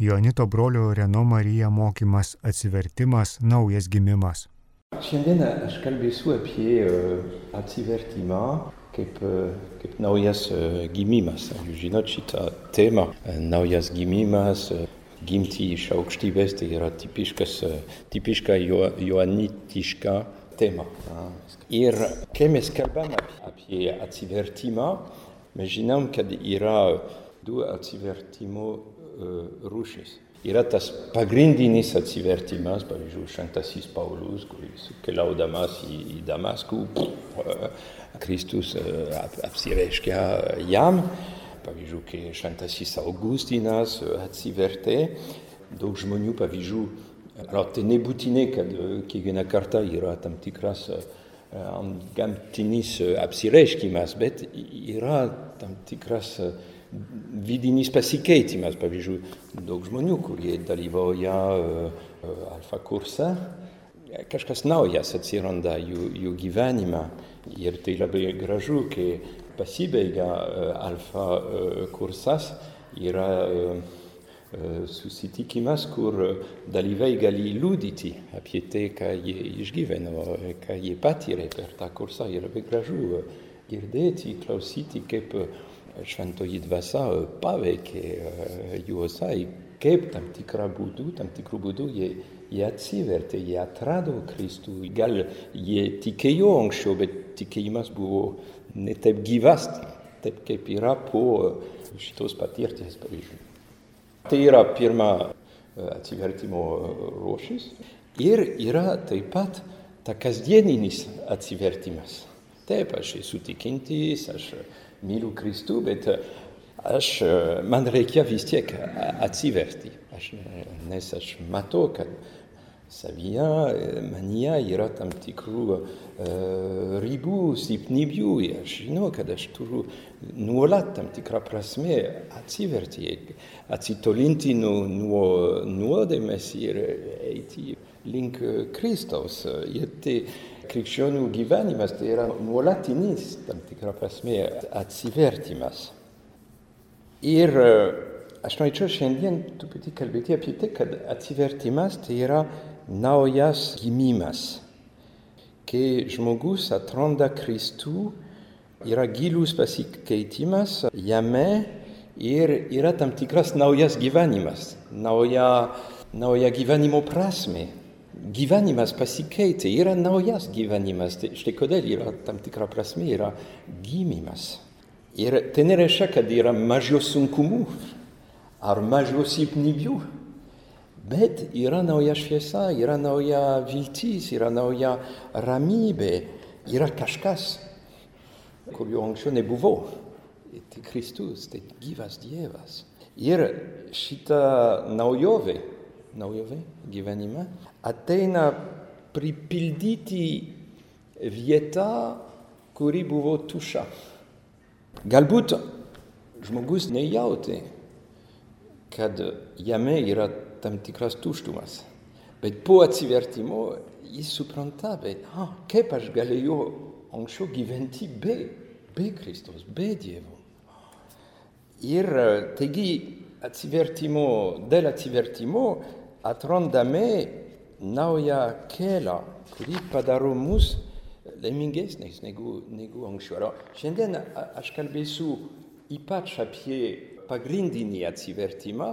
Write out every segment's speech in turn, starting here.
Jonito brolio Reno Marija mokymas atsivertimas, naujas gimimas. Šiandien aš kalbėsiu apie atsivertimą kaip, kaip naujas gimimas. Jūs žinot šitą temą. Naujas gimimas, gimti iš aukštybės, tai yra tipiškas, tipiška joanitiška tema. Ir kai mes kalbam apie atsivertimą, mes žinom, kad yra du atsivertimo rūšis. Yra tas pagrindinis atsivertimas, pavyzdžiui, Šventasis Paulius, kuris keliaudamas į, į Damaską, Kristus apsireiškia jam. Pavyzdžiui, kai Šventasis Augustinas atsivertė, daug žmonių, pavyzdžiui, alors tai nebūtinai, kad kiekvieną kartą yra tam tikras gamtinis apsireiškimas, bet yra tam tikras vidinis pasikeitimas. Pavyzdžiui, daug žmonių, kurie dalyvauja alfa kurse, kažkas naujas atsiranda jų, jų gyvenime. Ir tai labai gražu, kai pasibaigia alfa kursas, yra susitikimas, kur dalyviai gali liudyti apie tai, ką jie išgyveno, ką jie patyrė per tą kursą. Ir labai gražu girdėti, klausyti, kaip šventoji dvasia paveikė juos, kaip tam tikrą būdų, tam tikrų būdų jie, jie atsivertė, jie atrado Kristų. Gal jie tikėjo anksčiau, bet tikėjimas buvo ne taip gyvas, taip kaip yra po šitos patirties, pavyzdžiui. Tai yra pirma atsivertimo ruošis ir yra taip pat ta kasdieninis atsivertimas. Taip, aš esu tikintis, aš myliu Kristų, bet aš, man reikia vis tiek atsiverti. Aš, nes aš matau, kad savyje, manyje yra tam tikrų uh, ribų, silpnybių. Aš žinau, kad aš turiu nuolat tam tikrą prasme atsiverti, atsitolinti nuo, nuo nuodėmės ir eiti link Kristaus. Ir tai krikščionių gyvenimas tai yra nuolatinis tam tikrą prasme atsivertimas. Ir aš norėčiau šiandien truputį kalbėti apie tai, kad atsivertimas tai yra naujas gimimas. Kai žmogus atranda Kristų, yra gilus pasikeitimas jame ir yra tam tikras naujas gyvenimas, nauja, nauja gyvenimo prasme. Gyvenimas pasikeitė, yra naujas gyvenimas, štai kodėl yra tam tikra prasme, yra gimimas. Ir tai nereiškia, kad yra mažiau sunkumų ar mažiau silpnybių. Bet yra nauja šviesa, yra nauja viltis, yra nauja ramybė, yra kažkas, kur jau anksčiau nebuvo. Tai Kristus, tai gyvas Dievas. Ir šita naujovė, naujovė gyvenime ateina pripildyti vietą, kuri buvo tuščia. Galbūt žmogus nejautė, kad jame yra tam tikras tuštumas. Bet po atsivertimo jis supranta, bet ah, kaip aš galėjau anksčiau gyventi be, be Kristus, be Dievo. Ir taigi atsivertimo, dėl atsivertimo atrandame naują kelią, kurį padaro mus laimingesniais negu, negu anksčiau. Šiandien aš kalbėsiu ypač apie pagrindinį atsivertimą,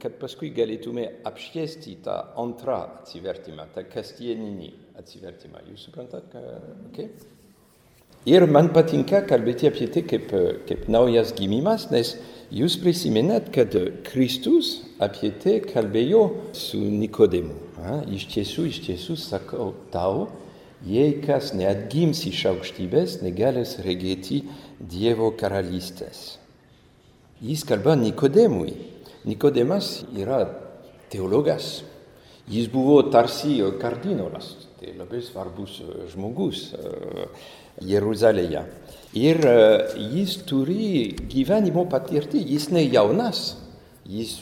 kad paskui galėtume apšviesti tą antrą atsivertimą, tą kasdieninį atsivertimą. Jūs suprantat, ką? Okay? Ir man patinka kalbėti apie tai kaip, kaip naujas gimimas, nes jūs prisimenat, kad Kristus apie tai kalbėjo su Nikodemu. Ha? Iš tiesų, iš tiesų sakau tau, jei kas neatgims iš aukštybės, negalės regėti Dievo karalystės. Jis kalba Nikodemui. Nikodemas yra teologas. Jis buvo tarsi kardinolas, tai labai svarbus žmogus Jeruzalėje. Ir jis turi gyvenimo patirtį, jis ne jaunas, jis,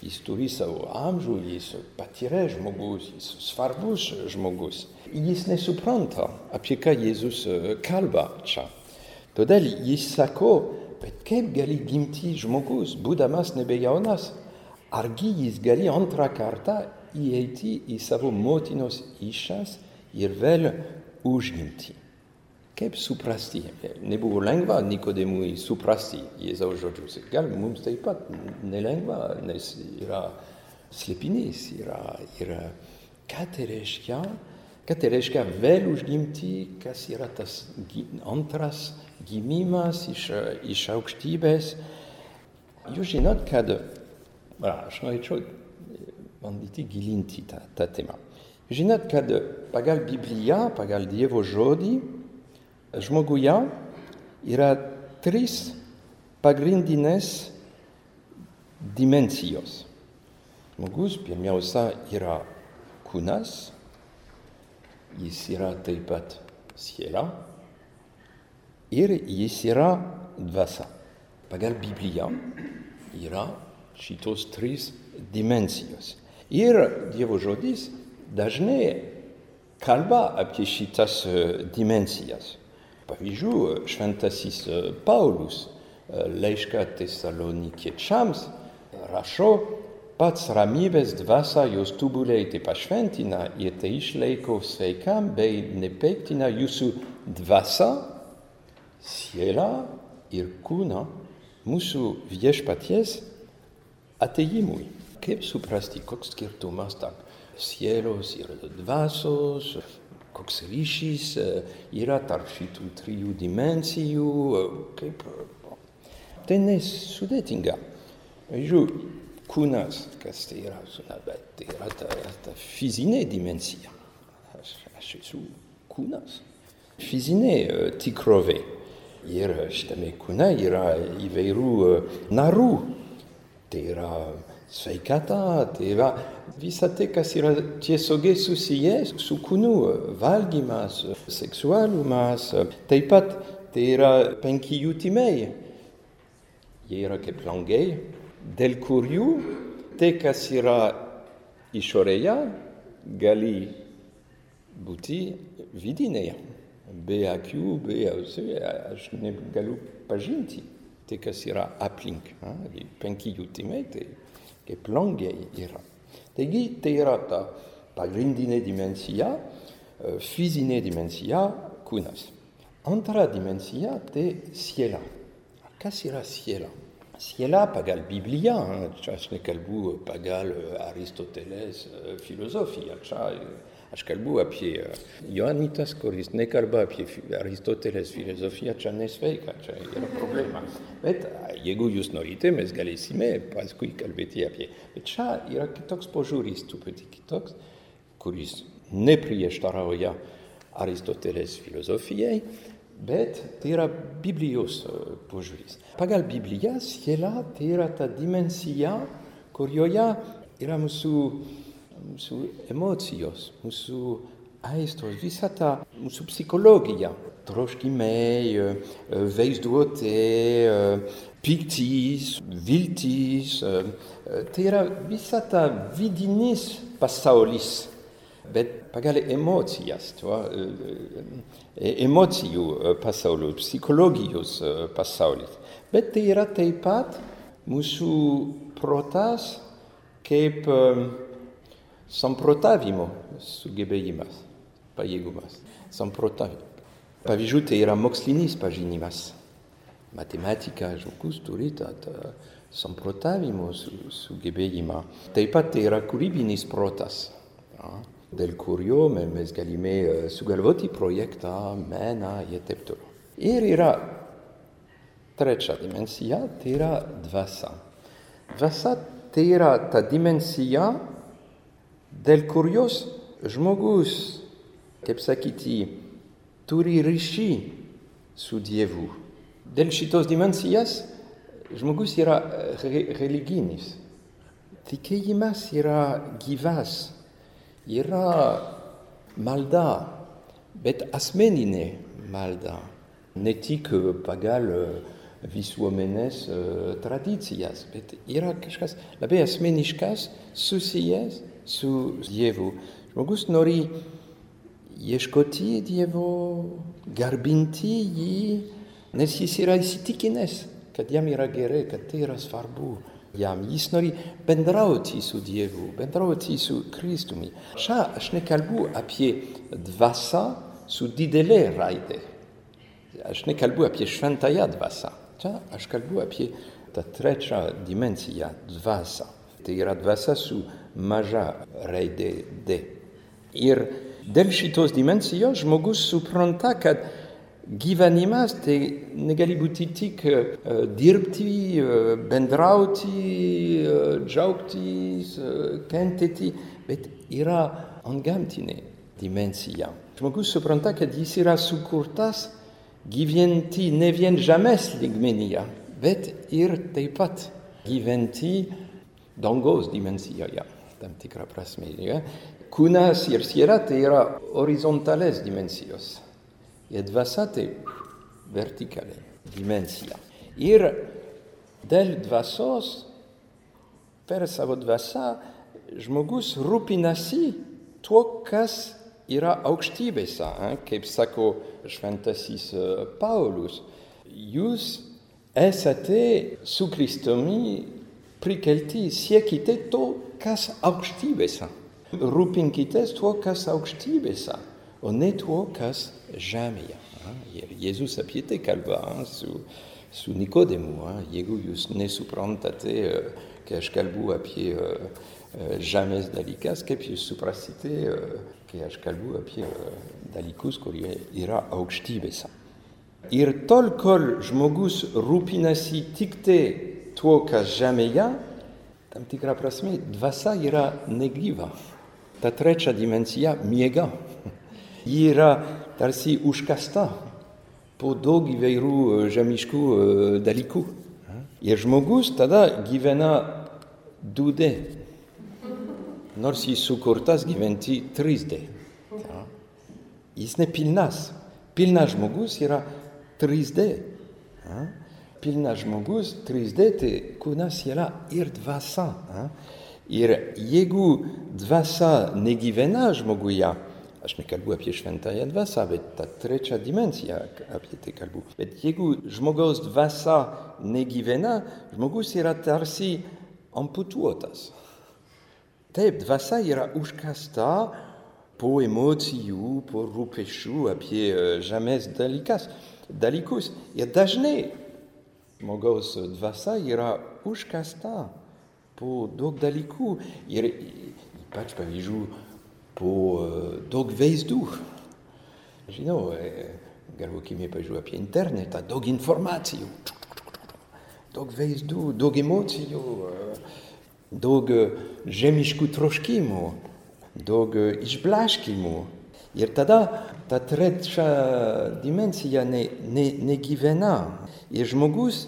jis turi savo amžių, jis patyrė žmogus, jis svarbus žmogus. Jis nesupranta, apie ką Jėzus kalba čia. Todėl jis sako, bet kaip gali gimti žmogus, būdamas nebejaunas, argi jis gali antrą kartą įeiti į savo motinos išas ir vėl užgimti. Kaip suprasti? Nebuvo lengva Nikodemui suprasti Jėzaus žodžius. Gal mums taip pat nelengva, nes yra slėpinys, yra, yra ką tai reiškia, ką tai reiškia vėl užgimti, kas yra tas antras gimimas iš, iš aukštybės. Jūs žinot, kad, va, aš norėčiau bandyti gilinti tą, tą temą. Žinot, kad pagal Bibliją, pagal Dievo žodį, žmoguje yra trys pagrindinės dimensijos. Žmogus pirmiausia yra kūnas, jis yra taip pat siela ir jis yra dvasia. Pagal Bibliją yra šitos trys dimensijos. Ir Dievo žodis dažnai kalba apie šitas dimensijas. Pavyzdžiui, šventasis Paulius laišką tesalonikiečiams rašo, pats ramybės dvasia jos tobulai te pašventina ir te išlaiko sveikam bei nepeiktina jūsų dvasia, siela ir kūną mūsų viešpaties atėjimui. Kaip suprasti, koks skirtumas tarp sielos ir dvasios, koks ryšys yra tarp šitų trijų dimensijų, kaip tai nesudėtinga. Žiūrėjau, kūnas, kas tai yra, bet tai yra ta, ta fizinė dimensija. Aš, aš esu kūnas. Fizinė tikrovė. Ir šitame kūne yra įvairių narų. Tai yra sveikata, tai yra visa tai, kas yra tiesiogiai susiję su kūnu, valgymas, seksualumas, taip pat tai yra penki jutimai. Jie yra kaip langai, dėl kurių tai, kas yra išorėje, gali būti vidinėje. Be akių, be ausių, aš negaliu pažinti tai, kas yra aplink. Penki jutimai, tai kaip langai yra. Taigi tai yra ta pagrindinė dimensija, fizinė dimensija kūnas. Antra dimensija tai siela. Kas yra siela? Siela pagal Biblia, čia aš nekalbu pagal Aristotelės filosofiją, aš kalbu apie Joanitas, kuris nekalba apie Aristotelės filosofiją, čia nesveika, čia yra problema. Bet jeigu jūs norite, mes galėsime paskui kalbėti apie. Bet čia yra kitoks požiūris, truputį kitoks, kuris neprieštarauja Aristotelės filosofijai, bet tai yra Biblijos požiūris. Pagal Bibliją siela tai yra ta dimensija, kurioje yra mūsų, su emocios, su aistos, visata su psicologia, troshki mei, eh, veis duote, eh, pictis, viltis, eh, tera visata vidinis passaolis, bet pagale emotias, toa, emotiu passaolus, psychologius passaolis, bet tera teipat musu protas, kep... Um, samprotavimo sugebėjimas, pajėgumas. Samprotavimo. Pavyzdžiui, tai yra mokslinis pažinimas. Matematika, žmogus turi tą samprotavimo sugebėjimą. Taip pat tai yra kūrybinis protas. Ja dėl kurio mes galime sugalvoti projektą, meną ir taip toliau. Ir yra trečia dimensija, tai yra dvasia. Dvasia tai yra ta dimensija, dėl kurios žmogus, kaip sakyti, turi ryšį su Dievu. Dėl šitos dimensijos žmogus yra religinis. Tikėjimas yra gyvas yra malda, bet asmeninė malda, ne tik pagal visuomenės tradicijas, bet yra kažkas labai asmeniškas susijęs su Dievu. Žmogus nori ieškoti Dievo, garbinti jį, nes jis yra įsitikinęs, kad jam yra gerai, kad tai yra svarbu, jam. Jis nori bendrauti su Dievu, bendrauti su Kristumi. Čia aš nekalbu apie dvasą su didelė raidė. Aš nekalbu apie šventąją dvasą. Čia aš kalbu apie tą trečią dimensiją - dvasą. Tai yra dvasia su maža raidė D. Ir dėl šitos dimensijos žmogus supranta, kad gyvenimas tai negali būti tik uh, dirbti, uh, bendrauti, uh, džiaugtis, kentėti, bet yra antgamtinė dimensija. Žmogus supranta, kad jis yra sukurtas gyventi ne vien žemės lygmenyje, bet ir taip pat gyventi dangaus dimensijoje, tam tikrą prasme. Ja? Kūnas ir siela tai yra horizontalės dimensijos. Ir dvasia tai vertikalė dimensija. Ir dėl dvasios, per savo dvasią, žmogus rūpinasi tuo, kas yra aukštybėse, kaip sako šventasis Paulius. Jūs esate su Kristumi prikelti, siekite to, kas aukštybėse. Rūpinkitės tuo, kas aukštybėse, o ne tuo, kas žemėje. Ir Jėzus apie tai kalba su, su Nikodemu. Jeigu jūs nesuprantate, kai aš kalbu apie žemės dalykas, kaip jūs suprasite, kai aš kalbu apie dalykus, kurie yra aukštybėse. Ir tol, kol žmogus rūpinasi tik tai tuo, kas žemėje, tam tikrą prasme, dvasia yra negyva. Ta trečia dimensija miega. Ji yra tarsi užkasta po daug įvairių žemiškų dalykų. Ir žmogus tada gyvena 2D, nors jis sukurtas gyventi 3D. Jis nepilnas. Pilnas žmogus yra 3D. Pilnas žmogus 3D tai kūnas yra ir dvasia. Ir jeigu dvasia negyvena žmoguje, aš nekalbu apie šventąją dvasią, bet tą trečią dimensiją apie tai kalbu. Bet jeigu žmogaus dvasia negyvena, žmogus yra tarsi amputuotas. Taip, dvasia yra užkasta po emocijų, po rūpešių apie žemės dalykas, dalykus. Ir dažnai žmogaus dvasia yra užkasta po daug dalykų ir ypač pavyzdžių po daug vaizdų. Žinau, galvokime pažiūrėjau apie internetą, daug informacijų, daug vaizdų, daug emocijų, daug žemiškų troškimų, daug išblaškimų. Ir tada ta trečia dimensija ne, ne, negyvena. Ir žmogus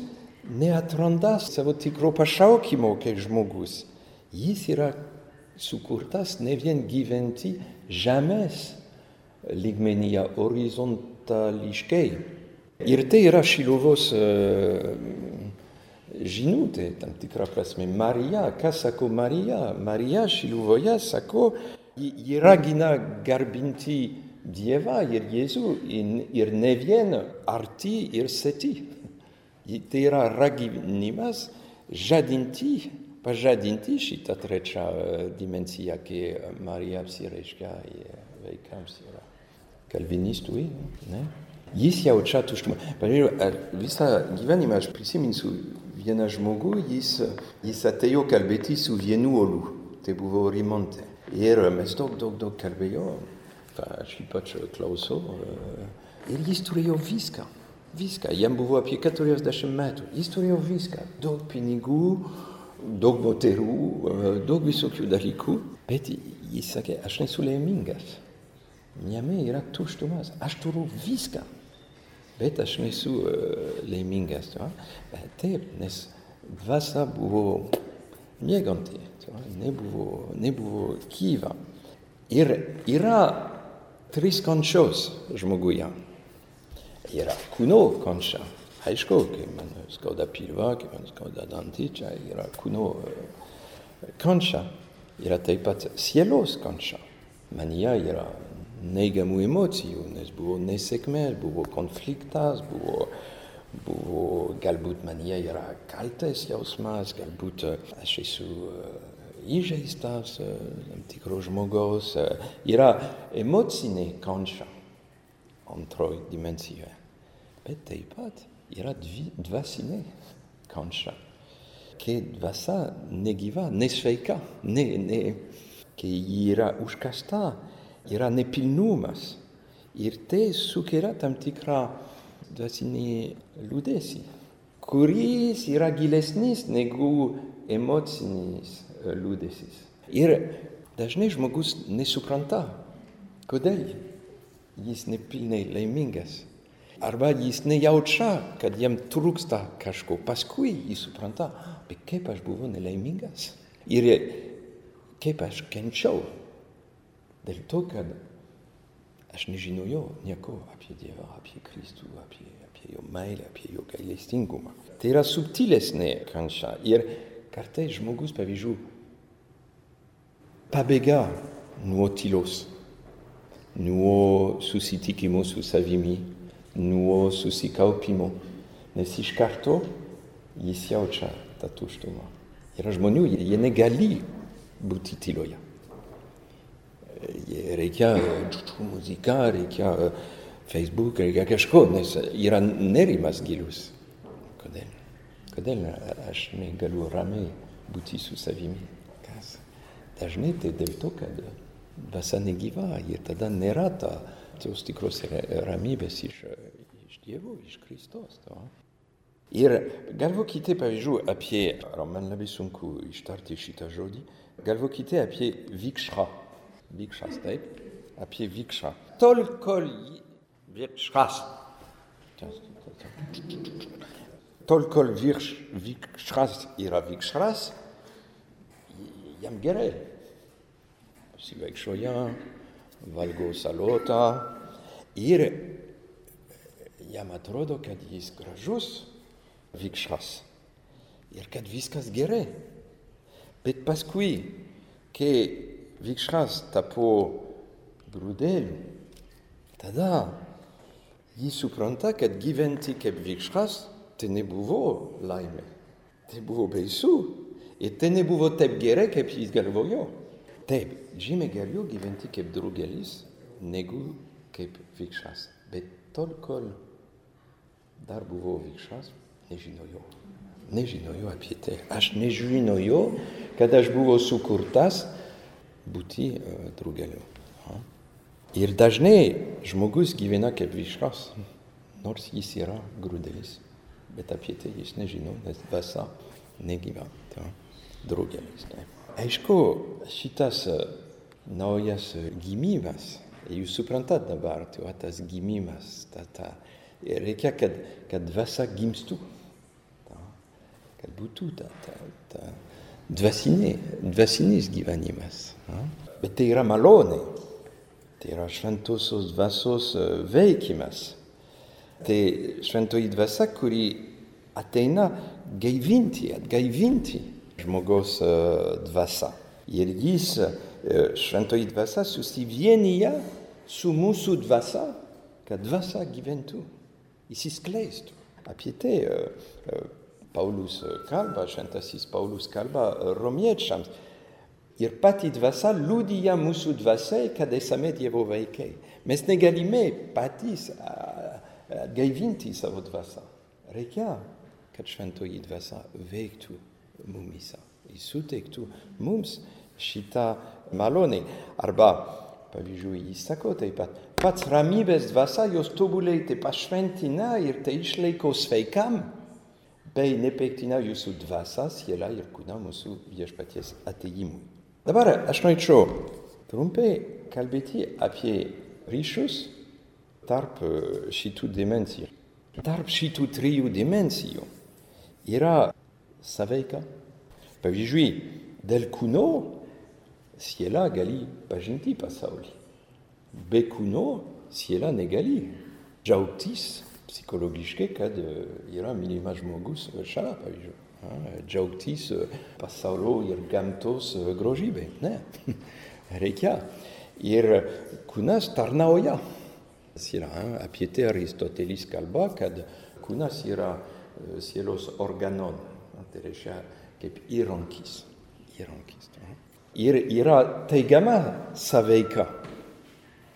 neatranda savo tikro pašaukimo kaip žmogus. Jis yra sukurtas ne vien gyventi žemės lygmenyje horizontališkai. Ir tai yra Šiluvos uh, žinutė, tam tikrą prasme. Marija, ką sako Marija? Marija Šiluvoje sako, ji ragina garbinti Dievą ir Jėzų ir ne vien arti ir seti. Tai yra raginimas žadinti, pažadinti šitą trečią dimensiją, kai Marija apsireiškia vaikams yra kalvinistų, ne? Jis jaučia tuštumą. Pavyzdžiui, visą gyvenimą aš prisiminsiu vieną žmogų, jis, jis atėjo kalbėti su vienu olu, tai buvo Rimonte. Ir mes daug, daug, daug kalbėjom, aš ypač klausau, ir jis turėjo viską. Viską, jam buvo apie 40 metų, jis turėjo viską, daug pinigų, daug moterų, daug visokių dalykų, bet jis sakė, aš nesu laimingas. Jame yra tuštumas, aš turiu viską, bet aš nesu uh, laimingas. Taip, nes dvasia buvo mieganti, nebuvo, nebuvo gyva. Ir yra trys kančios žmoguje. Yra kūno kančia. Aišku, kai man skauda pilvą, kai man skauda dantį, čia yra kūno kančia. Yra taip pat sielos kančia. Manyje yra neigiamų emocijų, nes buvo nesėkmės, buvo konfliktas, buvo buvo galbūt manyje yra kaltės jausmas, galbūt aš esu įžeistas tam tikro žmogaus, yra emocinė kančia antroji dimensijoje. Bet taip pat yra dvasinė kančia, kai dvasia negyva, nesveika, ne, ne, kai yra užkasta, yra nepilnumas. Ir tai sukelia tam tikrą dvasinį liūdėsį, kuris yra gilesnis negu emocinis liūdėsis. Ir dažnai žmogus nesupranta, kodėl jis nepilnai laimingas. Arba jis nejaučia, kad jam trūksta kažko. Paskui jis supranta, bet kaip aš buvau nelaimingas. Ir kaip aš kenčiau. Dėl to, kad aš nežinojau nieko apie Dievą, apie Kristų, apie, apie jo meilę, apie jo gailestingumą. Tai yra subtilesnė kančia. Ir kartais žmogus, pavyzdžiui, pabėga nuo tylos, nuo susitikimo su savimi, nuo susikaupimo, nes iš karto jis jaučia tą tuštumą. Yra žmonių, jie negali būti tyloje. Reikia muziką, reikia Facebook, reikia kažko, nes yra nerimas gilus. Kodėl? Kodėl aš negaliu ramiai būti su savimi? Kas? Dažnai tai dėl to, kad dvasia negyva ir tada nėra ta, tos tikros ramybės iš, iš Dievo, iš Kristos. To. Ir galvokite, pavyzdžiui, apie, man labai sunku ištarti šitą žodį, galvokite apie vikšrą. Vikšras, taip? Apie vikšrą. Tol, kol vikšras. Tol, kol vikšras yra vikšras, jam gerai. Pasivaikščioja, valgo salotą ir jam atrodo, kad jis gražus vikšras ir kad viskas gerai. Bet paskui, kai vikšras tapo grūdeliu, tada tai nebuvo laimė, tai buvo baisu ir tai nebuvo taip gerai, kaip jis galvojo. Taip, žymiai geriau gyventi kaip draugelis negu kaip vikšras. Bet tol, kol dar buvo vikšras, nežinojau. Nežinojau apie tai. Aš nežinojau, kad aš buvau sukurtas būti uh, draugeliu. Ir dažnai žmogus gyvena kaip vikšras, nors jis yra grūdelis. Bet apie tai jis nežino, nes dvasia negyvena. Draugelis. Aišku, šitas naujas gimimas, jūs suprantat dabar, va, tas gimimas, ta, ta, reikia, kad, kad dvasia gimstų, ta, kad būtų ta, ta, ta dvasinė, dvasinis gyvenimas. Ta. Bet tai yra malonė, tai yra šventosios dvasios veikimas. Tai šventoji dvasia, kuri ateina gaivinti, atgaivinti žmogaus dvasia. Ir jis, šventoji dvasia, susivienyje su mūsų dvasia, kad dvasia gyventų, įsiskleistų. Apie tai Paulus kalba, šventasis Paulus kalba romiečiams. Ir pati dvasia liudija mūsų dvasiai, kad esame Dievo vaikai. Mes negalime patys atgaivinti savo dvasią. Reikia, kad šventoji dvasia veiktų mumyse. Jis suteiktų mums šitą malonę. Arba, pavyzdžiui, jis sako taip pat, pats ramybės dvasia jos tobuliai te pašventina ir te išlaiko sveikam, bei nepektina jūsų dvasia, siela ir kūna mūsų viešpaties atėjimui. Dabar aš norėčiau trumpai kalbėti apie ryšius tarp šitų dimensijų. Tarp šitų trijų dimensijų yra sąveika. Pavyzdžiui, dėl kūno siela gali pažinti pasaulį. Be kūno siela negali džiaugtis psichologiškai, kad yra mylimas žmogus šalia, pavyzdžiui. Džiaugtis pasaulio ir gamtos grožybė. Ne, reikia. Ir kūnas tarnauja. Yra apie tai Aristotelis kalba, kad kūnas yra sielos organon, tai reiškia kaip įrankis. įrankis. Ir yra teigiama sąveika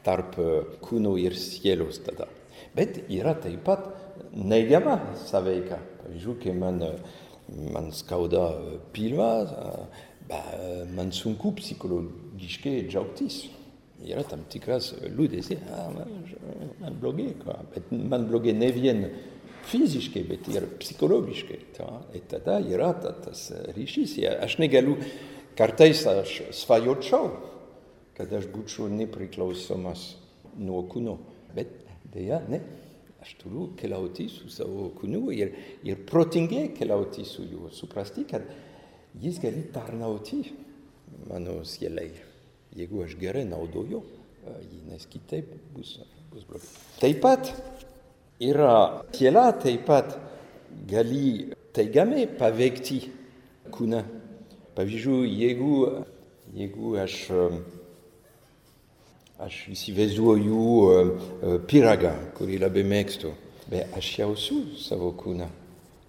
tarp kūno ir sielos tada. Bet yra taip pat neigiama sąveika. Pavyzdžiui, kai man, man skauda pilvą, ba, man sunku psichologiškai džiaugtis. Yra tam tikras liūdėsi, man, man blogai, bet man blogai ne vien fiziškai, bet ir psichologiškai. Ta. Ir tada yra ta, tas ryšys. Aš negaliu, kartais aš svajočiau, kad aš būčiau nepriklausomas nuo kūno. Bet dėja, ne. Aš turiu keliauti su savo kūnu ir, ir protingai keliauti su juo. Suprasti, kad jis gali tarnauti mano sielai. Jeigu aš gerai naudoju jį, nes kitaip bus, bus blogai. Taip pat yra siela, taip pat gali teigiamai paveikti kūną. Pavyzdžiui, jeigu, jeigu aš aš įsivaizduoju pyragą, kurį labai mėgstu, bet aš jausiu savo kūną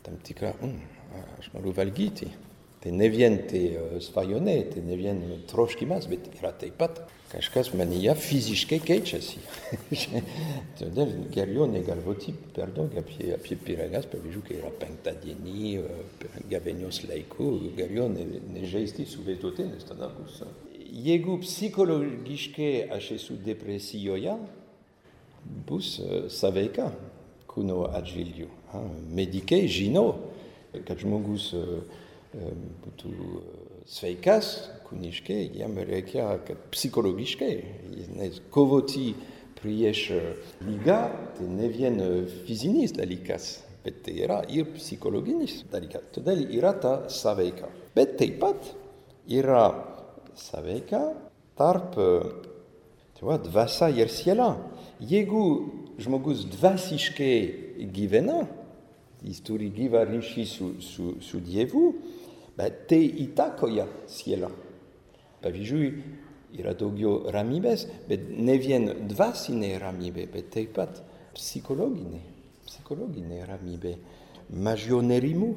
tam tikrą, mm, aš noriu valgyti. Tai ne vien tai svajonė, tai ne vien troškimas, bet yra taip pat kažkas manyje fiziškai keičiasi. Todėl geriau negalvoti per daug apie, apie pyragas, pavyzdžiui, kai yra penktadienį, gavėnios laiku, geriau nežaisti su vaizduotė, nes tada bus jeigu psichologiškai aš esu depresijoje, bus atžvilgiu. Medikai žino, kad žmogus būtų sveikas kūniškai, jam reikia, kad psichologiškai, nes kovoti prieš lygą, tai ne vien fizinis dalykas, bet tai yra ir psichologinis dalykas. Todėl yra ta sąveika. Bet taip pat yra sąveiką tarp va, dvasia ir siela. Jeigu žmogus dvasiškai gyvena, jis turi gyvą ryšį su, su, su Dievu, bet tai įtakoja sielą. Pavyzdžiui, yra daugiau ramybės, bet ne vien dvasinė ramybė, bet taip pat psichologinė, psichologinė ramybė. Mažiau nerimų,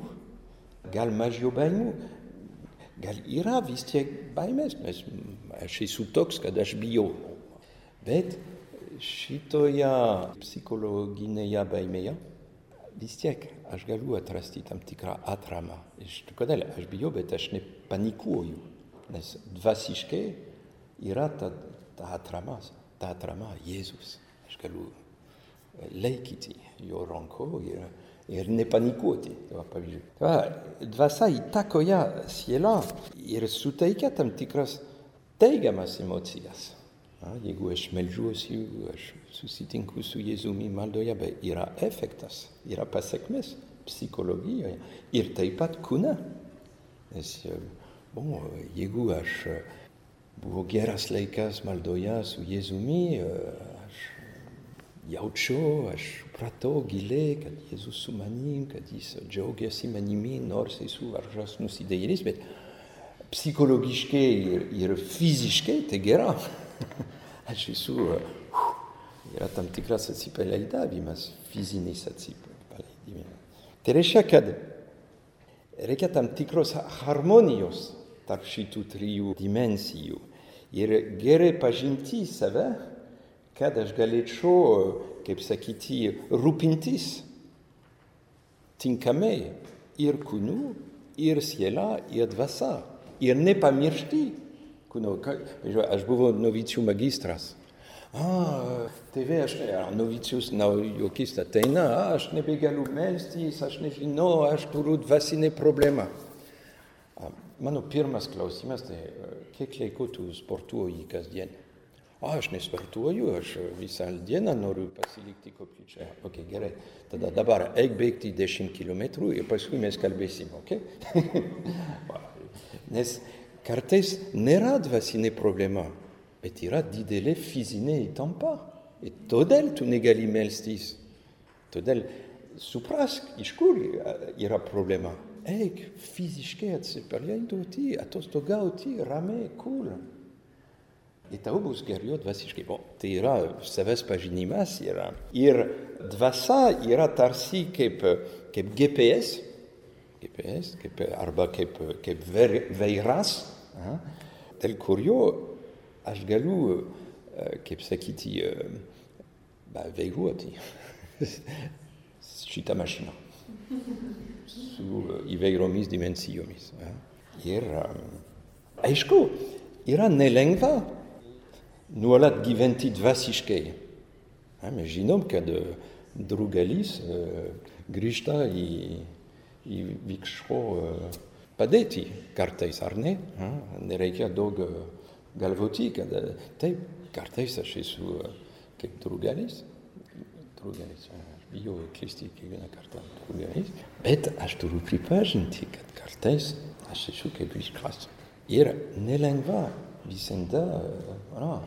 gal mažiau baimų, gal yra vis tiek baimės, nes aš esu toks, kad aš bijau. Bet šitoje psichologinėje baimėje vis tiek aš galiu atrasti tam tikrą atramą. Iš kodėl aš bijau, bet aš nepanikuoju, nes dvasiškai yra ta, ta atrama, ta atrama Jėzus. Aš galiu laikyti jo ranko ir ir nepanikuoti. Dvasia įtakoja sielą ir suteikia tam tikras teigiamas emocijas. Jeigu aš melžiuosi, aš susitinku su Jėzumi maldoje, bet yra efektas, yra pasiekmes psichologijoje ir taip pat kūne. Nes bon, jeigu aš buvo geras laikas maldoje su Jėzumi, aš jaučiu, aš supratau giliai, kad Jėzus su manim, kad jis džiaugiasi manimi, nors esu varžas nusidėjėlis, bet psichologiškai ir, ir fiziškai tai gera. aš esu, uh, yra tam tikras atsipalaidavimas, fizinis atsipalaidavimas. Tai reiškia, kad reikia tam tikros harmonijos tarp šitų trijų dimensijų ir gerai pažinti save kad aš galėčiau, kaip sakyti, rūpintis tinkamai ir kūnu, ir siela, ir dvasia. Ir nepamiršti kūno. Aš buvau novicijų magistras. Ah, tėvė, aš ne, novicijus naujokis ateina, aš nebegaliu melstis, aš nežinau, aš turiu dvasinę problemą. Mano pirmas klausimas tai, kiek laiko tu sportuoji kasdien? O aš nesportuoju, aš visą dieną noriu pasilikti koplyčioje. Ok, gerai. Tada dabar eik bėgti 10 km ir paskui mes kalbėsim, ok? Nes kartais nėra dvasinė problema, bet yra didelė fizinė įtampa. Ir todėl tu negali melstis. Todėl suprask, iš kur yra problema. Eik fiziškai atsipalaiduoti, atostogauti, ramiai, cool. Ir tau bus geriau dvasiškai. O, tai yra savęs pažinimas yra. Ir dvasia yra tarsi kaip, kaip GPS, GPS kaip, arba kaip, kaip ver, vairas, aha, dėl kurio aš galiu, kaip sakyti, ba, vairuoti šitą mašiną su įvairiomis dimensijomis. Ir aišku, yra nelengva nuolat gyventi dvasiškai. Mes žinom, kad draugalis grįžta į, į vikšro padėtį kartais, ar ne? Nereikia daug galvoti, kad taip, kartais aš esu kaip draugalis. Draugalis, aš bijau klysti kiekvieną kartą draugalis. Bet aš turiu pripažinti, kad kartais aš esu kaip vikšras. Ir nelengva visada, voilà,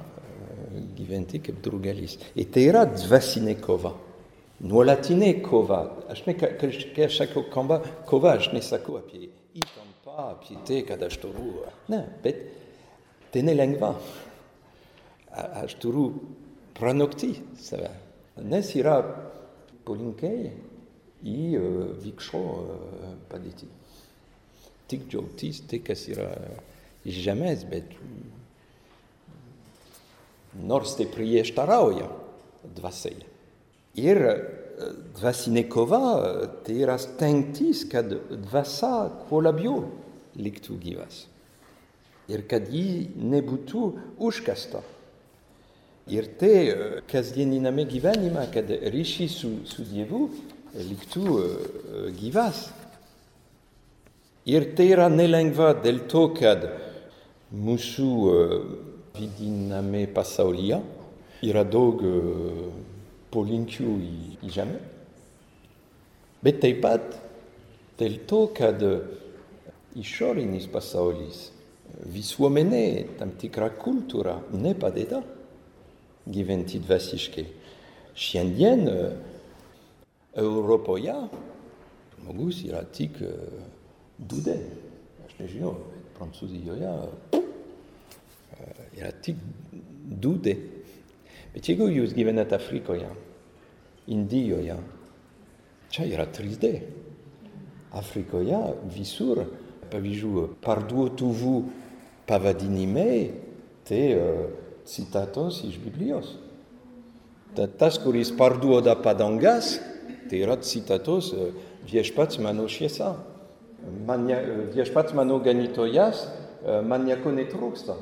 gyventi kaip draugalis. Ir tai yra dvasinė kova. Nuolatinė kova. Aš ne, kai aš sakau kova, aš nesakau apie įtampą, apie tai, kad aš turiu. Ne, bet tai nelengva. Aš turiu pranokti save. Nes yra polinkiai į vikšro padėtį. Tik džiaugtis, tai kas yra iš žemės, bet nors tai prieštarauja dvasiai. Ir dvasinė kova tai yra stengtis, kad dvasia kuo labiau liktų gyvas. Ir kad ji nebūtų užkasta. Ir tai kasdieniname gyvenime, kad ryšys su, su Dievu liktų gyvas. Ir tai yra nelengva dėl to, kad mūsų vidiname pasaulyje yra daug polinkių į, į žemę. Bet taip pat dėl to, kad išorinis pasaulis, visuomenė, tam tikra kultūra nepadeda gyventi dvasiškai. Šiandien Europoje žmogus yra tik dūdė. Aš nežinau, Prancūzijoje yra tik dūdė. Bet jeigu jūs gyvenate Afrikoje, Indijoje, čia yra 3D. Afrikoje visur, pavyzdžiui, parduotuvų pavadinimai, tai uh, citatos iš Biblijos. Tad tas, kuris parduoda padangas, tai yra citatos uh, viešpats mano šviesa. Man, viešpats mano ganytojas, uh, man nieko netrūksta.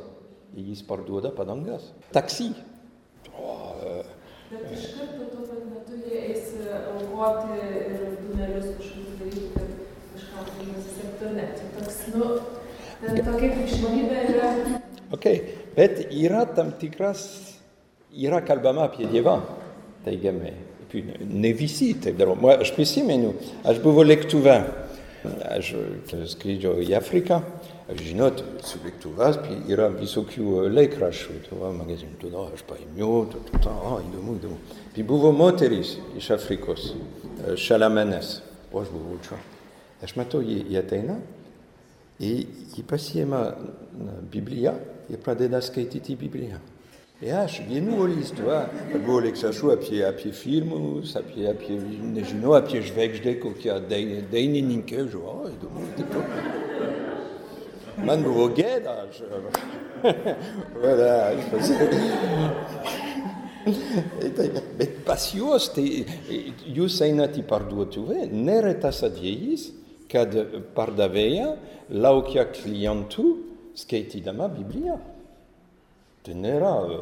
Jis parduoda padangas. Taksi. Bet iš karto tuo pat metu jie eis aukoti ir dunelius kažkokius daryti, kad kažką tai nusisektų. Ne, čia toks, nu, ten tokia krikščionybė yra. Ok, bet yra tam tikras, yra kalbama apie Dievą, teigiamai. Ne visi taip daro. Moi, aš prisimenu, aš buvau lėktuve, aš skrydžiau į Afriką, žinot, su lėktuvas, yra visokių tu magazinų, tu da, aš paėmiau, tu, tu, tu, o, įdomu, įdomu. Puis buvo moteris iš Afrikos, šalia manęs, o aš buvau čia. Aš matau, jie, jie ateina jie pasiema Bibliją pradeda skaityti Bibliją. Ir tu apie, kokią. Man buvo gėda, aš. voilà, aš pasakiau. Bet pas juos, tai jūs einate į parduotuvę, neretas atvejis, kad pardavėja laukia klientų skaitydama Bibliją. Tai nėra uh,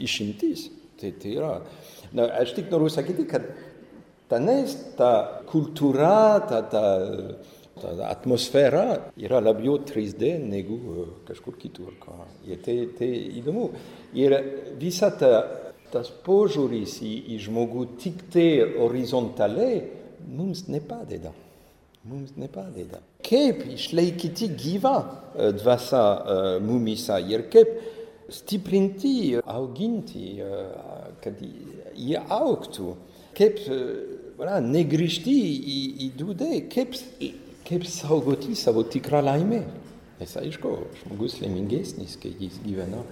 išimtis. Tai, tai yra. Na, aš tik noriu sakyti, kad tenais ta kultūra, ta, ta ta atmosfera yra labiau 3D negu kažkur kitur. Ko. Ir tai, tai įdomu. Ir visa ta, tas požiūris į, į žmogų tik tai horizontaliai mums nepadeda. Mums nepadeda. Kaip išlaikyti gyvą dvasą mumisa ir kaip stiprinti, auginti, kad jie auktų. Kaip voilà, negrįžti į, į dūdę, kaip kaip saugoti savo tikrą laimę. Nes aišku, žmogus laimingesnis, kai jis gyvena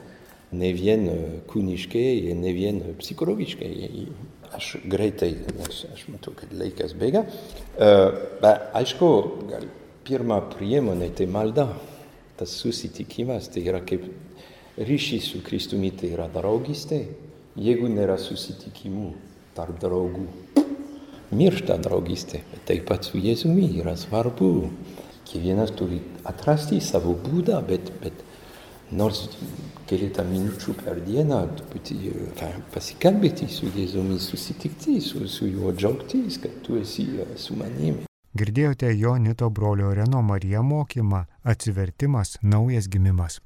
ne vien kūniškai, ne vien psichologiškai. Aš greitai, nes aš matau, kad laikas bėga. Uh, bet aišku, gal pirma priemonė tai malda. Tas susitikimas tai yra kaip ryšys su Kristumi, tai yra draugystė. Jeigu nėra susitikimų tarp draugų, miršta draugystė. Taip pat su Jėzumi yra svarbu. Kiekvienas turi atrasti savo būdą, bet, bet nors keletą minučių per dieną pasikalbėti su Jėzumi, susitikti su, su juo džiaugtis, kad tu esi su manimi. Girdėjote jo Nito brolio Reno Marija mokymą Atsivertimas naujas gimimas.